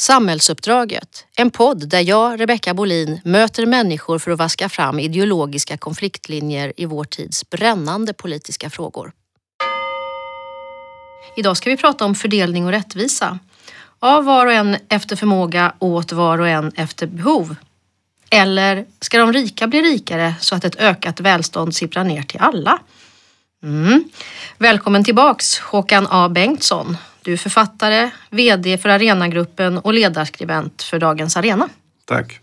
Samhällsuppdraget, en podd där jag, Rebecka Bolin, möter människor för att vaska fram ideologiska konfliktlinjer i vår tids brännande politiska frågor. Idag ska vi prata om fördelning och rättvisa. Av var och en efter förmåga, åt var och en efter behov. Eller ska de rika bli rikare så att ett ökat välstånd sipprar ner till alla? Mm. Välkommen tillbaks Håkan A Bengtsson. Du är författare, VD för Arenagruppen och ledarskribent för Dagens Arena. Tack.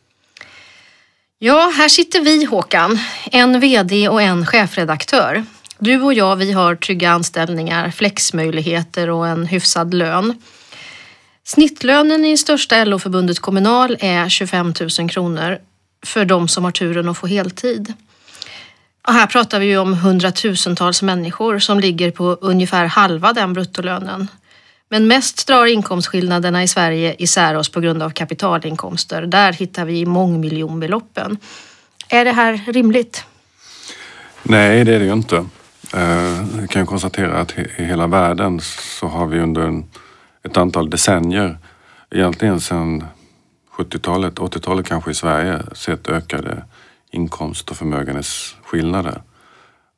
Ja, här sitter vi Håkan, en VD och en chefredaktör. Du och jag, vi har trygga anställningar, flexmöjligheter och en hyfsad lön. Snittlönen i största LO-förbundet Kommunal är 25 000 kronor för de som har turen att få heltid. Och här pratar vi ju om hundratusentals människor som ligger på ungefär halva den bruttolönen. Men mest drar inkomstskillnaderna i Sverige isär oss på grund av kapitalinkomster. Där hittar vi mångmiljonbeloppen. Är det här rimligt? Nej, det är det ju inte. Eh, jag kan konstatera att i hela världen så har vi under ett antal decennier, egentligen sedan 70-talet, 80-talet kanske i Sverige, sett ökade inkomst och förmögenhetsskillnader.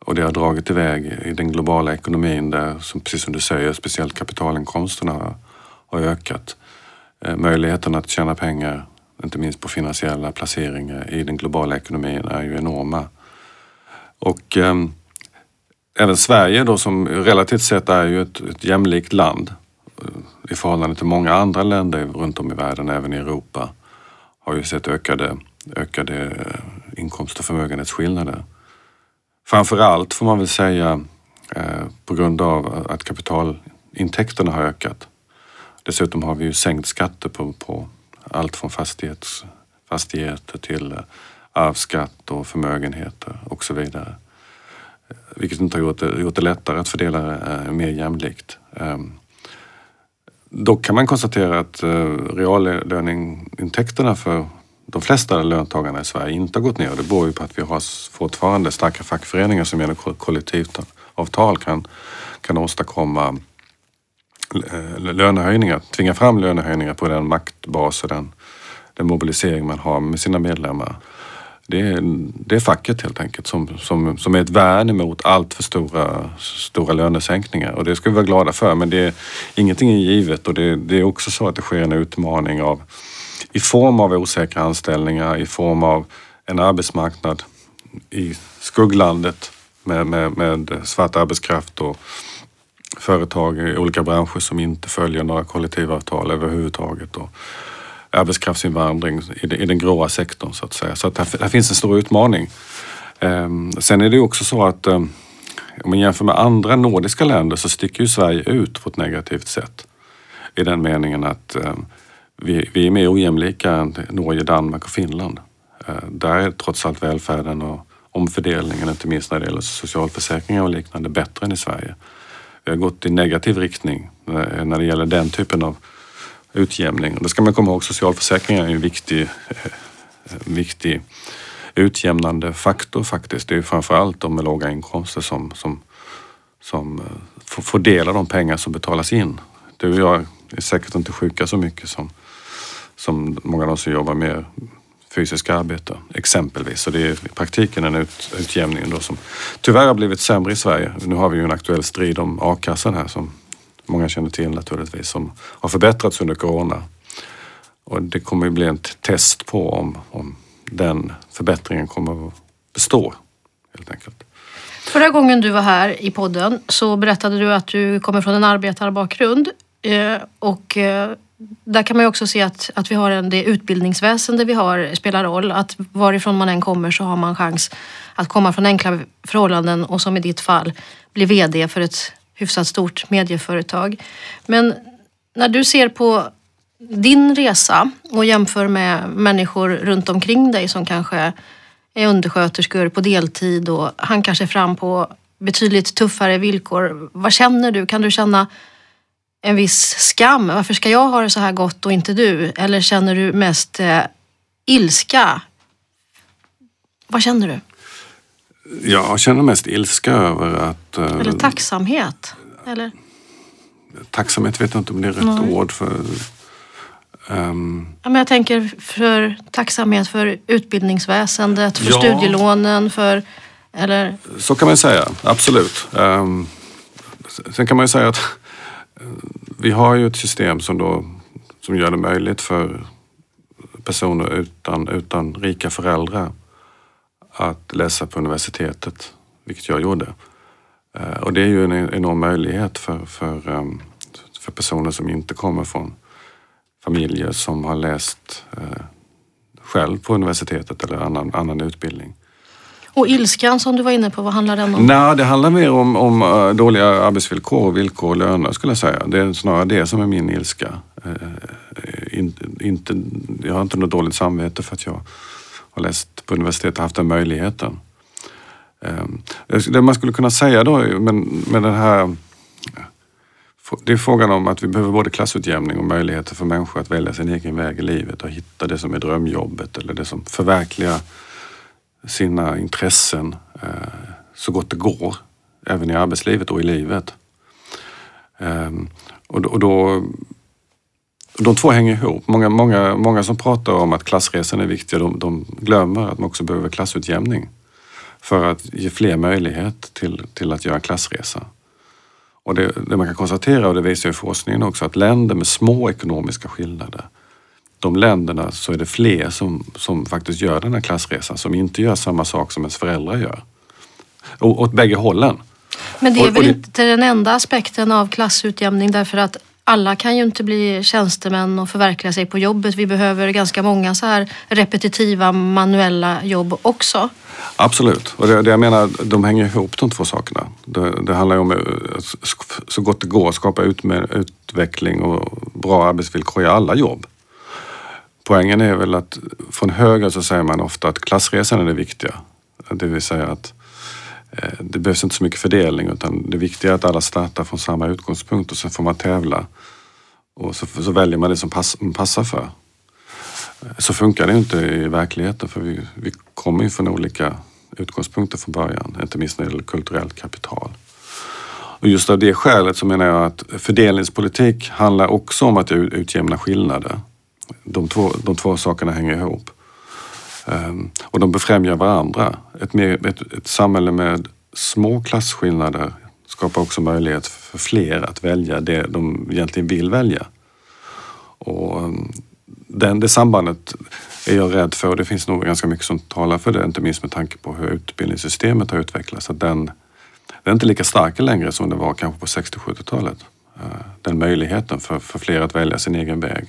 Och det har dragit iväg i den globala ekonomin där, som, precis som du säger, speciellt kapitalinkomsterna har, har ökat. Eh, möjligheten att tjäna pengar, inte minst på finansiella placeringar i den globala ekonomin är ju enorma. Och eh, även Sverige då som relativt sett är ju ett, ett jämlikt land eh, i förhållande till många andra länder runt om i världen, även i Europa, har ju sett ökade, ökade eh, inkomst och förmögenhetsskillnader. Framförallt får man väl säga eh, på grund av att kapitalintäkterna har ökat. Dessutom har vi ju sänkt skatter på, på allt från fastighets, fastigheter till eh, arvsskatt och förmögenheter och så vidare. Eh, vilket inte har gjort det, gjort det lättare att fördela eh, mer jämlikt. Ehm, dock kan man konstatera att reallöneintäkterna för de flesta löntagarna i Sverige inte har gått ner. Det beror ju på att vi har fortfarande starka fackföreningar som genom kollektivavtal kan, kan åstadkomma eh, lönehöjningar, tvinga fram lönehöjningar på den maktbas och den, den mobilisering man har med sina medlemmar. Det är, det är facket helt enkelt som, som, som är ett värn emot allt för stora, stora lönesänkningar och det ska vi vara glada för men det, ingenting är givet och det, det är också så att det sker en utmaning av i form av osäkra anställningar, i form av en arbetsmarknad i skugglandet med, med, med svart arbetskraft och företag i olika branscher som inte följer några kollektivavtal överhuvudtaget och arbetskraftsinvandring i, i den gråa sektorn så att säga. Så att här, här finns en stor utmaning. Ehm, sen är det också så att ehm, om man jämför med andra nordiska länder så sticker ju Sverige ut på ett negativt sätt. I den meningen att ehm, vi, vi är mer ojämlika än Norge, Danmark och Finland. Eh, där är trots allt välfärden och omfördelningen, inte minst när det gäller socialförsäkringar och liknande, bättre än i Sverige. Vi har gått i negativ riktning eh, när det gäller den typen av utjämning. Och det ska man komma ihåg, socialförsäkringar är en viktig, eh, viktig utjämnande faktor faktiskt. Det är framförallt de med låga inkomster som, som, som får dela de pengar som betalas in. Du och jag är säkert inte sjuka så mycket som som många av de som jobbar med fysiska arbete exempelvis. Så det är i praktiken en ut, utjämning då som tyvärr har blivit sämre i Sverige. Nu har vi ju en aktuell strid om a-kassan här som många känner till naturligtvis som har förbättrats under corona. Och det kommer ju bli ett test på om, om den förbättringen kommer att bestå helt enkelt. Förra gången du var här i podden så berättade du att du kommer från en arbetarbakgrund Eh, och eh, där kan man ju också se att, att vi har en, det utbildningsväsende vi har spelar roll. Att varifrån man än kommer så har man chans att komma från enkla förhållanden och som i ditt fall bli VD för ett hyfsat stort medieföretag. Men när du ser på din resa och jämför med människor runt omkring dig som kanske är undersköterskor på deltid och han kanske fram på betydligt tuffare villkor. Vad känner du? Kan du känna en viss skam. Varför ska jag ha det så här gott och inte du? Eller känner du mest eh, ilska? Vad känner du? Jag känner mest ilska över att... Eh, eller tacksamhet? Eller? Tacksamhet vet jag inte om det är rätt Nej. ord för... Um, ja, men jag tänker för tacksamhet för utbildningsväsendet, för Ja. studielånen, för... Eller, Så kan man säga, absolut. Um, sen kan man ju säga att vi har ju ett system som, då, som gör det möjligt för personer utan, utan rika föräldrar att läsa på universitetet, vilket jag gjorde. Eh, och det är ju en enorm möjlighet för, för, ehm, för personer som inte kommer från familjer som har läst eh, själv på universitetet eller annan, annan utbildning och ilskan som du var inne på, vad handlar den om? Nej, det handlar mer om, om eh, dåliga arbetsvillkor, villkor och löner skulle jag säga. Det är snarare det som är min ilska. Eh, eh, In, inte, jag har inte något dåligt samvete för att jag har läst på universitetet och haft den möjligheten. Ehm, det man skulle kunna säga då med, med den här det är frågan om att vi behöver både klassutjämning och möjligheter för människor att välja sin egen väg i livet och hitta det som är drömjobbet eller det som förverkligar sina intressen eh, så gott det går, även i arbetslivet och i livet. Ehm, och då, och då, de två hänger ihop. Många, många, många som pratar om att klassresan är viktiga, de, de glömmer att man också behöver klassutjämning för att ge fler möjlighet till, till att göra en klassresa. Och det, det man kan konstatera, och det visar ju forskningen också, att länder med små ekonomiska skillnader de länderna så är det fler som, som faktiskt gör den här klassresan, som inte gör samma sak som ens föräldrar gör. Och, åt bägge hållen. Men det är väl inte den enda aspekten av klassutjämning därför att alla kan ju inte bli tjänstemän och förverkliga sig på jobbet. Vi behöver ganska många så här repetitiva manuella jobb också. Absolut. Och det, det jag menar, de hänger ihop de två sakerna. Det, det handlar ju om sk- så gott det går skapa ut utveckling och bra arbetsvillkor i alla jobb. Poängen är väl att från höger så säger man ofta att klassresan är det viktiga. Det vill säga att eh, det behövs inte så mycket fördelning utan det viktiga är att alla startar från samma utgångspunkt och sen får man tävla. Och så, så väljer man det som pass, passar för. Eh, så funkar det inte i verkligheten för vi, vi kommer ju från olika utgångspunkter från början, inte minst när det gäller kulturellt kapital. Och just av det skälet så menar jag att fördelningspolitik handlar också om att utjämna skillnader. De två, de två sakerna hänger ihop. Ehm, och de befrämjar varandra. Ett, mer, ett, ett samhälle med små klasskillnader skapar också möjlighet för fler att välja det de egentligen vill välja. Och ehm, den, det sambandet är jag rädd för och det finns nog ganska mycket som talar för det, inte minst med tanke på hur utbildningssystemet har utvecklats. Att den, den är inte lika stark längre som det var kanske på 60-70-talet. Ehm, den möjligheten för, för fler att välja sin egen väg.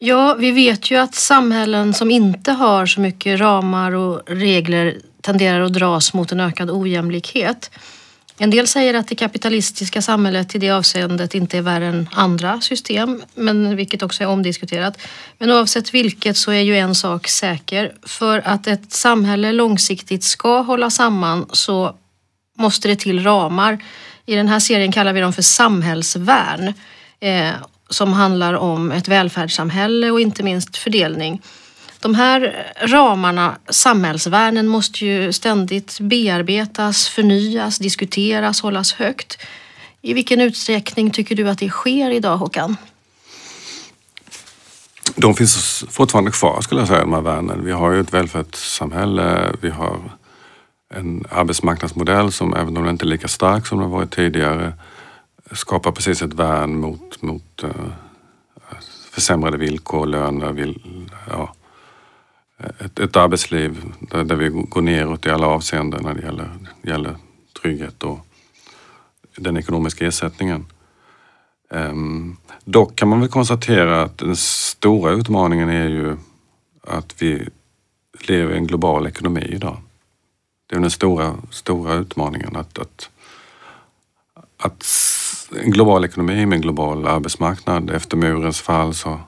Ja, vi vet ju att samhällen som inte har så mycket ramar och regler tenderar att dras mot en ökad ojämlikhet. En del säger att det kapitalistiska samhället i det avseendet inte är värre än andra system, men vilket också är omdiskuterat. Men oavsett vilket så är ju en sak säker. För att ett samhälle långsiktigt ska hålla samman så måste det till ramar. I den här serien kallar vi dem för samhällsvärn eh, som handlar om ett välfärdssamhälle och inte minst fördelning. De här ramarna, samhällsvärnen, måste ju ständigt bearbetas, förnyas, diskuteras, hållas högt. I vilken utsträckning tycker du att det sker idag, Håkan? De finns fortfarande kvar skulle jag säga, de här värnen. Vi har ju ett välfärdssamhälle, vi har en arbetsmarknadsmodell som även om den inte är lika stark som den varit tidigare skapar precis ett värn mot, mot uh, försämrade villkor, löner, vill, ja, ett, ett arbetsliv där, där vi går neråt i alla avseenden när det gäller, gäller trygghet och den ekonomiska ersättningen. Um, dock kan man väl konstatera att den stora utmaningen är ju att vi lever i en global ekonomi idag. Det är den stora, stora utmaningen att, att, att en global ekonomi med en global arbetsmarknad efter murens fall så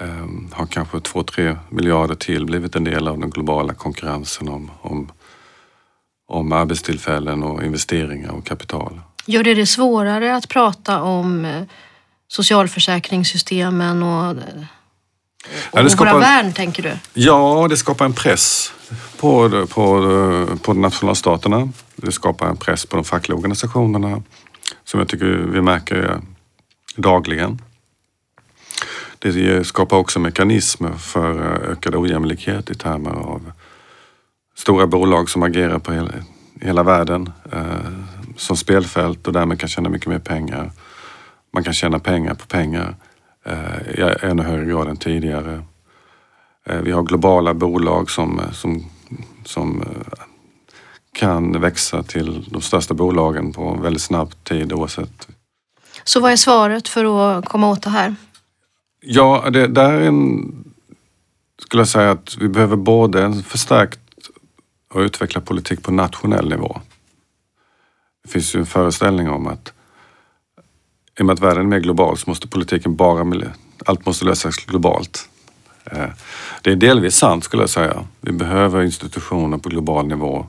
um, har kanske två, tre miljarder till blivit en del av den globala konkurrensen om, om, om arbetstillfällen och investeringar och kapital. Gör det det svårare att prata om eh, socialförsäkringssystemen och, och Ja, det skapar- våra värn, tänker du? Ja, det skapar en press på, på, på nationalstaterna. Det skapar en press på de fackliga organisationerna som jag tycker vi märker dagligen. det skapar också mekanismer för eh, ökad ojämlikhet i termer av stora bolag som agerar på hela, hela världen eh, som spelfält och därmed kan tjäna mycket mer pengar. Man kan tjäna pengar på pengar eh, i ännu högre grad än tidigare. Eh, vi har globala bolag som, eh, som, som eh, kan växa till de största bolagen på väldigt snabb tid oavsett. Så vad är svaret för att komma åt det här? Ja, det där är en, skulle jag säga att vi behöver både en förstärkt och utveckla politik på nationell nivå. Det finns ju en föreställning om att i och med att världen är mer global så måste politiken bara, allt måste lösas globalt. Eh, det är delvis sant skulle jag säga. Vi behöver institutioner på global nivå,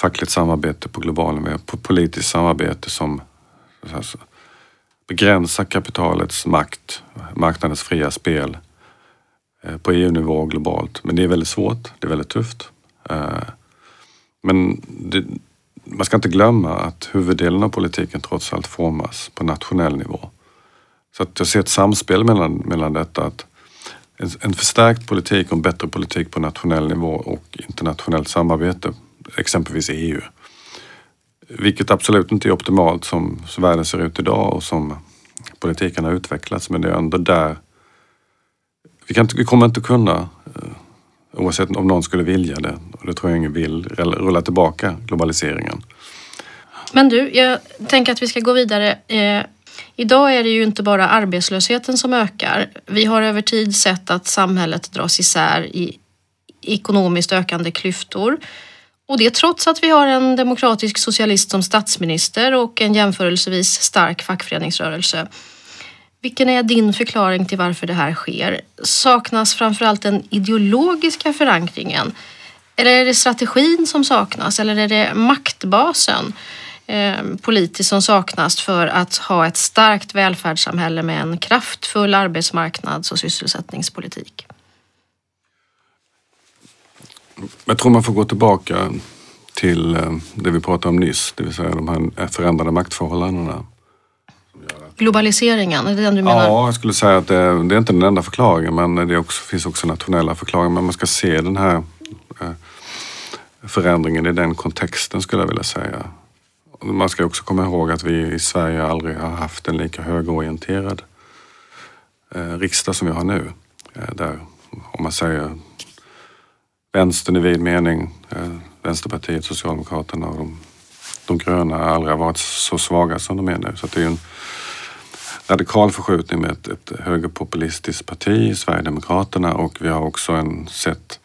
fackligt samarbete på global nivå, politiskt samarbete som begränsar kapitalets makt, marknadens fria spel eh, på EU-nivå och globalt. Men det är väldigt svårt, det är väldigt tufft. Eh, men det, man ska inte glömma att huvuddelen av politiken trots allt formas på nationell nivå. Så att jag ser ett samspel mellan, mellan detta att en, en förstärkt politik och en bättre politik på nationell nivå och internationellt samarbete, exempelvis EU. Vilket absolut inte är optimalt som, världen ser ut idag och som politiken har utvecklats men det är ändå där vi, kan, vi kommer inte kunna eh, Oavsett om någon skulle vilja det, och det tror jag ingen vill, rulla tillbaka globaliseringen. Men du, jag tänker att vi ska gå vidare. Eh, idag är det ju inte bara arbetslösheten som ökar. Vi har över tid sett att samhället dras isär i ekonomiskt ökande klyftor. Och det trots att vi har en demokratisk socialist som statsminister och en jämförelsevis stark fackföreningsrörelse. Vilken är din förklaring till varför det här sker? Saknas framförallt den ideologiska förankringen? Eller är det strategin som saknas? Eller är det maktbasen eh, politiskt som saknas för att ha ett starkt välfärdssamhälle med en kraftfull arbetsmarknads och sysselsättningspolitik? Jag tror man får gå tillbaka till eh, det vi pratade om nyss, det vill säga de här förändrade maktförhållandena. Globaliseringen, är det den du menar? Ja, jag skulle säga att det, det är inte den enda förklaringen men det också, finns också nationella förklaringar. Men man ska se den här eh, förändringen i den kontexten skulle jag vilja säga. Man ska också komma ihåg att vi i Sverige aldrig har haft en lika högerorienterad eh, riksdag som vi har nu. Där, om man säger vänstern i vid mening, eh, Vänsterpartiet, Socialdemokraterna och de, de gröna aldrig varit så svaga som de är nu. Så det är en radikal förskjutning med ett, ett högerpopulistiskt parti, Sverigedemokraterna och vi har också en, sett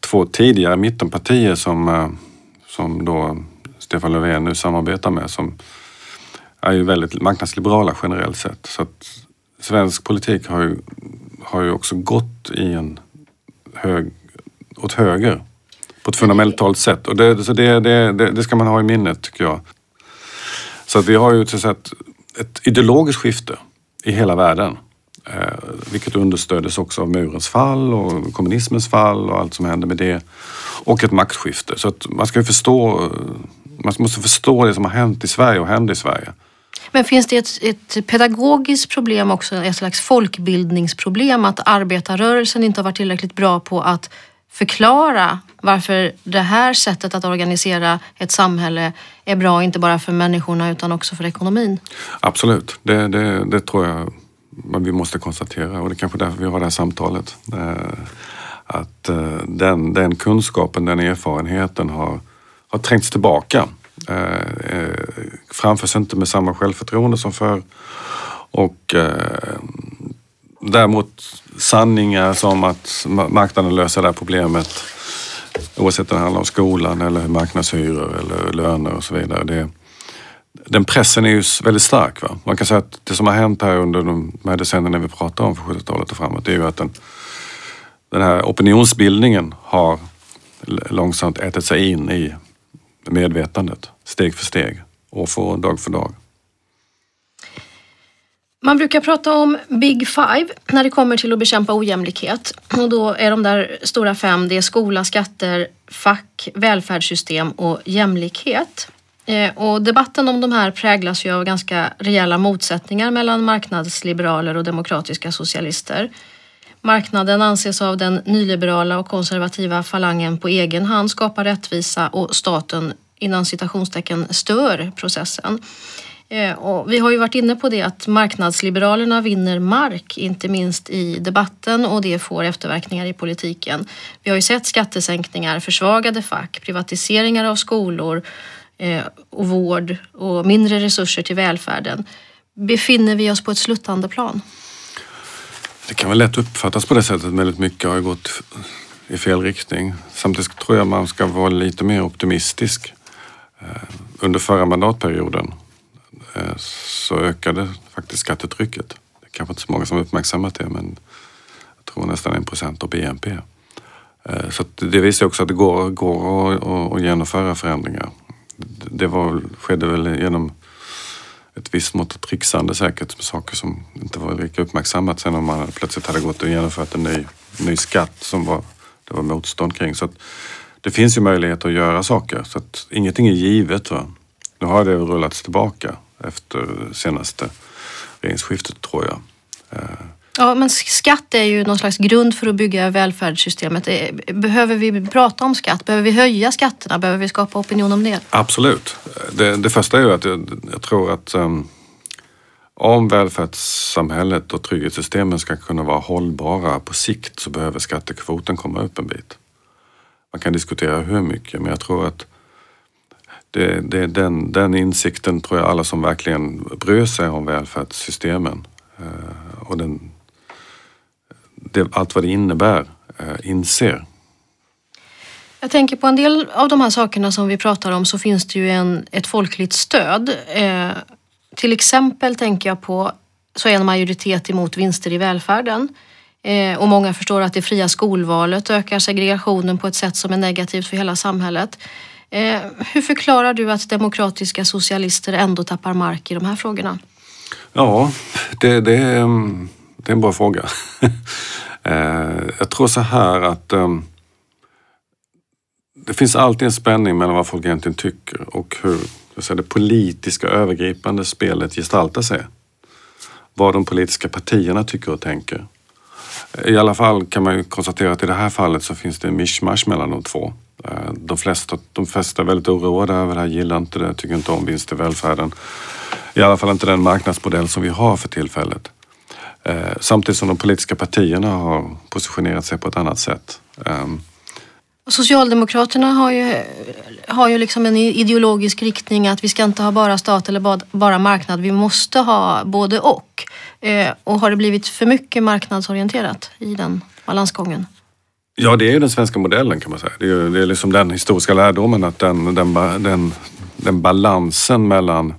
två tidigare mittenpartier som, eh, som då Stefan Löfven nu samarbetar med som är ju väldigt marknadsliberala generellt sett. Så att svensk politik har ju, har ju också gått i en hög, åt höger på ett fundamentalt sätt. Och det, så det, det, det, ska man ha i minnet tycker jag. Så att vi har ju ett, ett ideologiskt skifte i hela världen. Eh, vilket understöddes också av murens fall och kommunismens fall och allt som hände med det. Och ett maktskifte. Så att man ska ju förstå, man måste förstå det som har hänt i Sverige och händer i Sverige. Men finns det ett, ett, pedagogiskt problem också, ett slags folkbildningsproblem att arbetarrörelsen inte har varit tillräckligt bra på att förklara varför det här sättet att organisera ett samhälle är bra, inte bara för människorna utan också för ekonomin? Absolut, det, det, det tror jag vi måste konstatera och det är kanske därför vi har det här samtalet. Eh, att eh, den, den kunskapen, den erfarenheten har, har trängts tillbaka. Eh, framförs inte med samma självförtroende som förr. Och däremot sanningar som att marknaden löser det här problemet oavsett om det handlar om skolan eller marknadshyror eller löner och så vidare. Det, den pressen är ju väldigt stark. Va? Man kan säga att det som har hänt här under de här decennierna vi pratar om från 70-talet och framåt, det är ju att den, den här opinionsbildningen har långsamt ätit sig in i medvetandet, steg för steg, år för år, dag för dag. Man brukar prata om Big Five när det kommer till att bekämpa ojämlikhet. Och då är de där stora fem, det är skola, skatter, fack, välfärdssystem och jämlikhet. Eh, och debatten om de här präglas ju av ganska rejäla motsättningar mellan marknadsliberaler och demokratiska socialister. Marknaden anses av den nyliberala och konservativa falangen på egen hand skapa rättvisa och staten innan citationstecken stör processen. Eh, och vi har ju varit inne på det att marknadsliberalerna vinner mark, inte minst i debatten och det får efterverkningar i politiken. Vi har ju sett skattesänkningar, försvagade fack, privatiseringar av skolor eh, och vård och mindre resurser till välfärden. Befinner vi oss på ett sluttande plan? Det kan väl lätt uppfattas på det sättet. Väldigt mycket har gått i fel riktning. Samtidigt tror jag man ska vara lite mer optimistisk. Eh, under förra mandatperioden Eh, så ökade faktiskt skattetrycket. Det är kanske inte så många som uppmärksammat det men jag tror nästan en procent av BNP. Eh, så det visar också att det går, går att, att genomföra förändringar. Det var, skedde väl genom ett visst mått av trixande säkert med saker som inte var lika uppmärksammat sen om man plötsligt hade gått och genomfört en ny, ny skatt som var, det var motstånd kring. Så det finns ju möjlighet att göra saker så att ingenting är givet. Va? Nu har det rullats tillbaka efter senaste regeringsskiftet tror jag. Ja, men skatt är ju någon slags grund för att bygga välfärdssystemet. Eh, behöver vi prata om skatt? Behöver vi höja skatterna? Behöver vi skapa opinion om det? Absolut. Det, det första är ju att jag, jag tror att um, om välfärdssamhället och trygghetssystemen ska kunna vara hållbara på sikt så behöver skattekvoten komma upp en bit. Man kan diskutera hur mycket men jag tror att det, det, den, den insikten tror jag alla som verkligen bryr sig om välfärdssystemen eh, och den, det, allt vad det innebär eh, inser. Jag tänker på en del av de här sakerna som vi pratar om så finns det ju en, ett folkligt stöd. Eh, till exempel tänker jag på så är en majoritet emot vinster i välfärden. Eh, och många förstår att det fria skolvalet ökar segregationen på ett sätt som är negativt för hela samhället. Eh, hur förklarar du att demokratiska socialister ändå tappar mark i de här frågorna? Ja, det, det, är, det är en bra fråga. eh, jag tror så här att mm, det finns alltid en spänning mellan vad folk egentligen tycker och hur säga, det politiska övergripande spelet gestaltar sig. Vad de politiska partierna tycker och tänker. I alla fall kan man ju konstatera att i det här fallet så finns det en mischmasch mellan de två. Eh, de flesta, de flesta är väldigt oroade över det här, gillar inte det, tycker inte om vinst i välfärden. I alla fall inte den marknadsmodell som vi har för tillfället. Eh, samtidigt som de politiska partierna har positionerat sig på ett annat sätt. Ehm, Socialdemokraterna har ju, har ju liksom en ideologisk riktning att vi ska inte ha bara stat eller bara marknad. Vi måste ha både och. Eh, och har det blivit för mycket marknadsorienterat i den balansgången? Ja, det är ju den svenska modellen kan man säga. Det är, det är liksom den historiska lärdomen att den, den, den, den balansen mellan,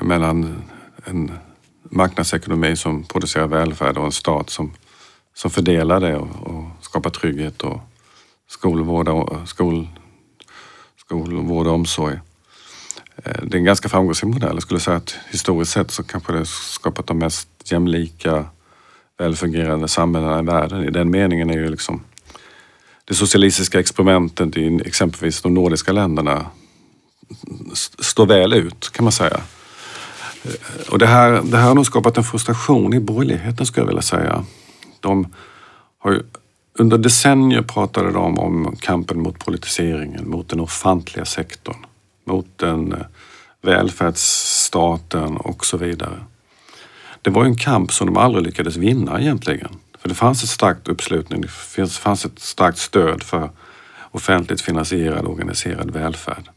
mellan en marknadsekonomi som producerar välfärd och en stat som, som fördelar det och, och skapar trygghet och skolvård och, skol, skolvård och omsorg. Eh, det är en ganska framgångsrik modell. Jag skulle säga att historiskt sett så kanske det skapat de mest jämlika välfungerande samhällena i världen. I den meningen är ju liksom det socialistiska experimentet i exempelvis de nordiska länderna står väl ut kan man säga. Och det här, det här har nog skapat en frustration i borgerligheten skulle jag vilja säga. De har ju, under decennier pratade de om kampen mot politiseringen, mot den offentliga sektorn, mot den eh, välfärdsstaten och så vidare det var en kamp som de aldrig lyckades vinna egentligen. För det fanns ett starkt uppslutning, det fanns ett starkt stöd för offentligt finansierad organiserad välfärd.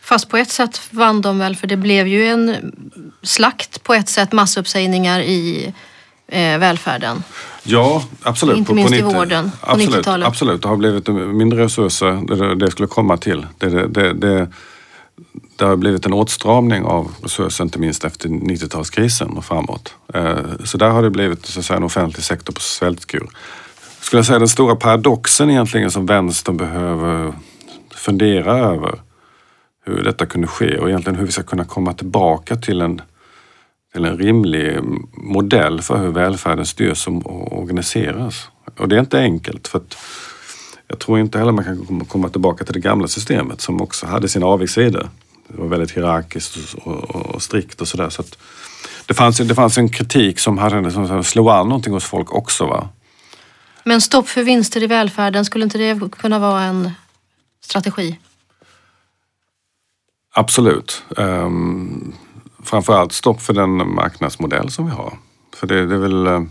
Fast på ett sätt vann de väl för det blev ju en slakt på ett sätt, massuppsägningar i eh, välfärden. Ja, absolut. Inte minst på, på i vården på absolut, 90-talet. Absolut, det har blivit mindre resurser, det, det skulle komma till. Det, det, det, det har blivit en åtstramning av resurser, inte minst efter 90-talskrisen och framåt. Eh, så där har det blivit så att säga, en offentlig sektor på svältkur. Skulle jag säga den stora paradoxen egentligen som vänstern behöver fundera över hur detta kunde ske och egentligen hur vi ska kunna komma tillbaka till en, till en rimlig modell för hur välfärden styrs och organiseras. Och det är inte enkelt för att jag tror inte heller man kan komma tillbaka till det gamla systemet som också hade sina avigsidor. Det var väldigt hierarkiskt och, och, och strikt och sådär. Så det, fanns, det fanns en kritik som, hade, som slog an någonting hos folk också. Va? Men stopp för vinster i välfärden, skulle inte det kunna vara en strategi? Absolut. Um, framförallt stopp för den marknadsmodell som vi har. För det, det är väl eh,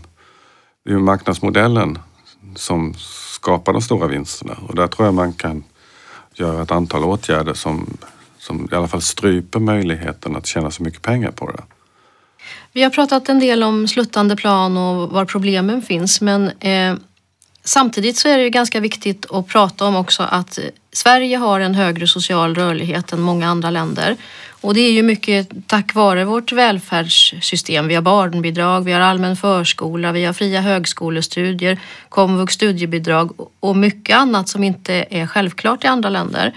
det är marknadsmodellen som skapar de stora vinsterna och där tror jag man kan göra ett antal åtgärder som, som i alla fall stryper möjligheten att tjäna så mycket pengar på det. Vi har pratat en del om sluttande plan och var problemen finns men eh, samtidigt så är det ju ganska viktigt att prata om också att Sverige har en högre social rörlighet än många andra länder. Och det är ju mycket tack vare vårt välfärdssystem. Vi har barnbidrag, vi har allmän förskola, vi har fria högskolestudier, komvux studiebidrag och mycket annat som inte är självklart i andra länder.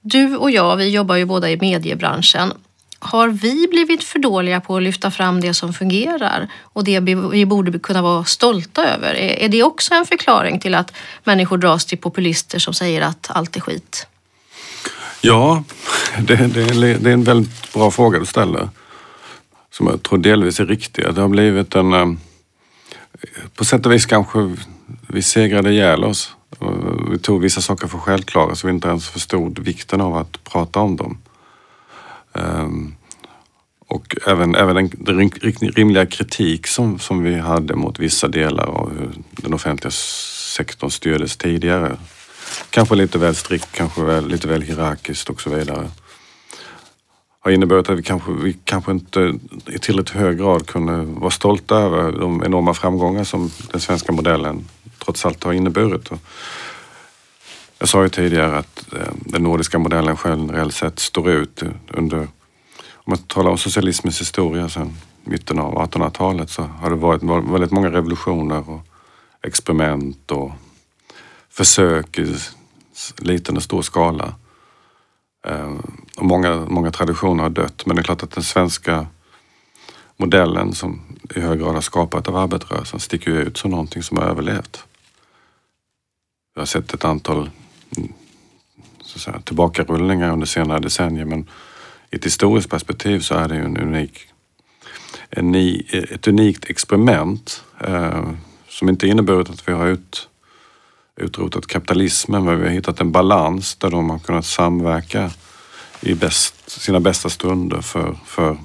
Du och jag, vi jobbar ju båda i mediebranschen. Har vi blivit för dåliga på att lyfta fram det som fungerar och det vi borde kunna vara stolta över? Är det också en förklaring till att människor dras till populister som säger att allt är skit? Ja, det, det, det är en väldigt bra fråga du ställer. Som jag tror delvis är riktig. Det har blivit en... Eh, på sätt och vis kanske vi segrade ihjäl oss. Vi tog vissa saker för självklara så vi inte ens förstod vikten av att prata om dem. Ehm, och även, även den, den rimliga kritik som, som vi hade mot vissa delar av hur den offentliga sektorn styrdes tidigare kanske lite väl strikt, kanske väl, lite väl hierarkiskt och så vidare. Har inneburit att vi kanske, vi kanske inte i tillräckligt hög grad kunde vara stolta över de enorma framgångar som den svenska modellen trots allt har inneburit. Jag sa ju tidigare att eh, den nordiska modellen generellt sett står ut under, om man talar om socialismens historia sedan mitten av 1800-talet så har det varit väldigt många revolutioner och experiment och försök i liten och stor skala. Eh, och många, många traditioner har dött men det är klart att den svenska modellen som i hög grad har skapat av arbetarrörelsen sticker ut som någonting som har överlevt. Jag har sett ett antal mm, så att säga, tillbakarullningar under senare decennier men i ett historiskt perspektiv så är det ju en unik, en, ett unikt experiment eh, som inte inneburit att vi har ut utrotat kapitalismen men vi har hittat en balans där de har kunnat samverka i bäst, sina bästa stunder för, för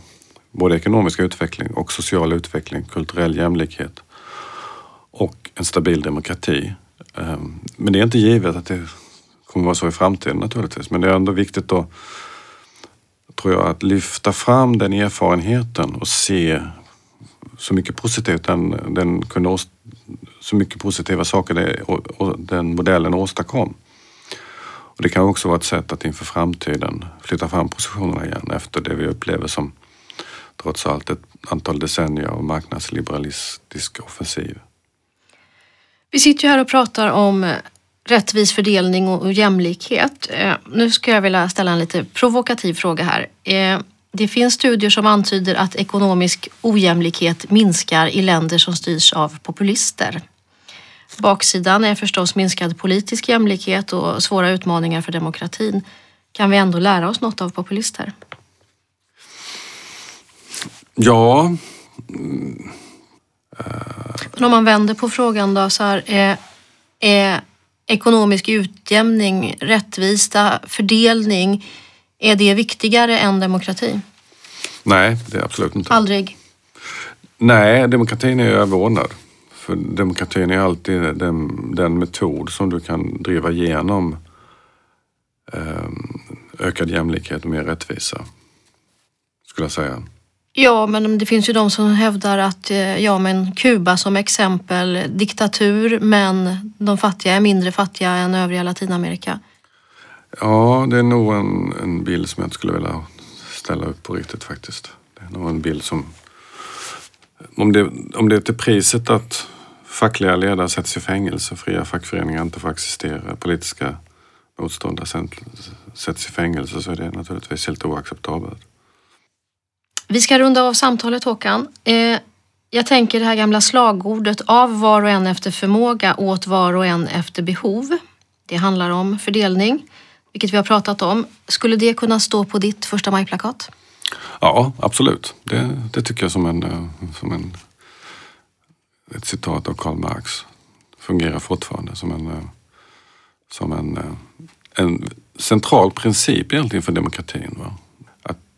både ekonomisk utveckling och social utveckling, kulturell jämlikhet och en stabil demokrati. Ehm, men det är inte givet att det kommer vara så i framtiden naturligtvis. Men det är ändå viktigt att, tror jag, att lyfta fram den erfarenheten och se så mycket positivt den, den kunde så mycket positiva saker det, och, och den modellen åstadkom. Och det kan också vara ett sätt att inför framtiden flytta fram positionerna igen efter det vi upplever som trots allt ett antal decennier av marknadsliberalistisk offensiv. Vi sitter ju här och pratar om eh, rättvis fördelning och jämlikhet. Eh, nu ska jag vilja ställa en lite provokativ fråga här. Eh, det finns studier som antyder att ekonomisk ojämlikhet minskar i länder som styrs av populister. Baksidan är förstås minskad politisk jämlikhet och svåra utmaningar för demokratin. Kan vi ändå lära oss något av populister? Ja. Mm. Men om man vänder på frågan då så här, är, är ekonomisk utjämning, rättvisa, fördelning, är det viktigare än demokrati? Nej, det är absolut inte. Aldrig? Nej, demokratin är överordnad. För demokratin är alltid den, den metod som du kan driva igenom eh, ökad jämlikhet och mer rättvisa. Skulle jag säga. Ja, men det finns ju de som hävdar att, eh, ja men Kuba som exempel, diktatur men de fattiga är mindre fattiga än övriga Latinamerika. Ja, det är nog en, en bild som jag inte skulle vilja ställa upp på riktigt faktiskt. Det är nog en bild som... Om det, om det är till priset att fackliga ledare sätts i fängelse, fria fackföreningar inte får existera, politiska motståndare sätts i fängelse så är det naturligtvis helt oacceptabelt. Vi ska runda av samtalet Håkan. Eh, jag tänker det här gamla slagordet av var och en efter förmåga, åt var och en efter behov. Det handlar om fördelning, vilket vi har pratat om. Skulle det kunna stå på ditt första maj-plakat? Ja, absolut. Det, det tycker jag som en, eh, som en ett citat av Karl Marx. Fungerar fortfarande som en, eh, som en, eh, en central princip egentligen för demokratin. Va?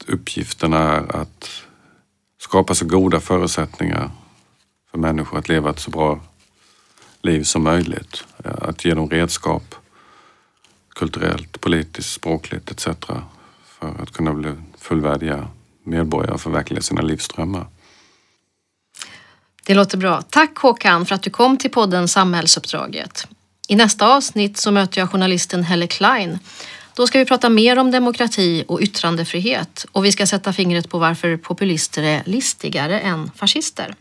Uppgiften är att skapa så goda förutsättningar för människor att leva ett så bra liv som möjligt. Eh, att ge dem redskap kulturellt, politiskt, språkligt etc. för att kunna bli fullvärdiga medborgare och förverkliga sina livsdrömmar. Det låter bra. Tack Håkan för att du kom till podden Samhällsuppdraget. I nästa avsnitt så möter jag journalisten Helle Klein. Då ska vi prata mer om demokrati och yttrandefrihet och vi ska sätta fingret på varför populister är listigare än fascister.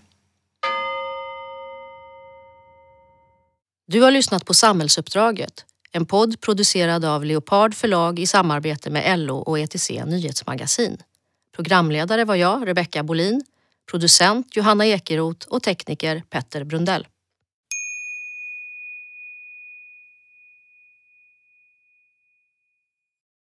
Du har lyssnat på Samhällsuppdraget, en podd producerad av Leopard förlag i samarbete med LO och ETC Nyhetsmagasin. Programledare var jag, Rebecka Bolin, producent Johanna Ekeroth och tekniker Petter Brundell.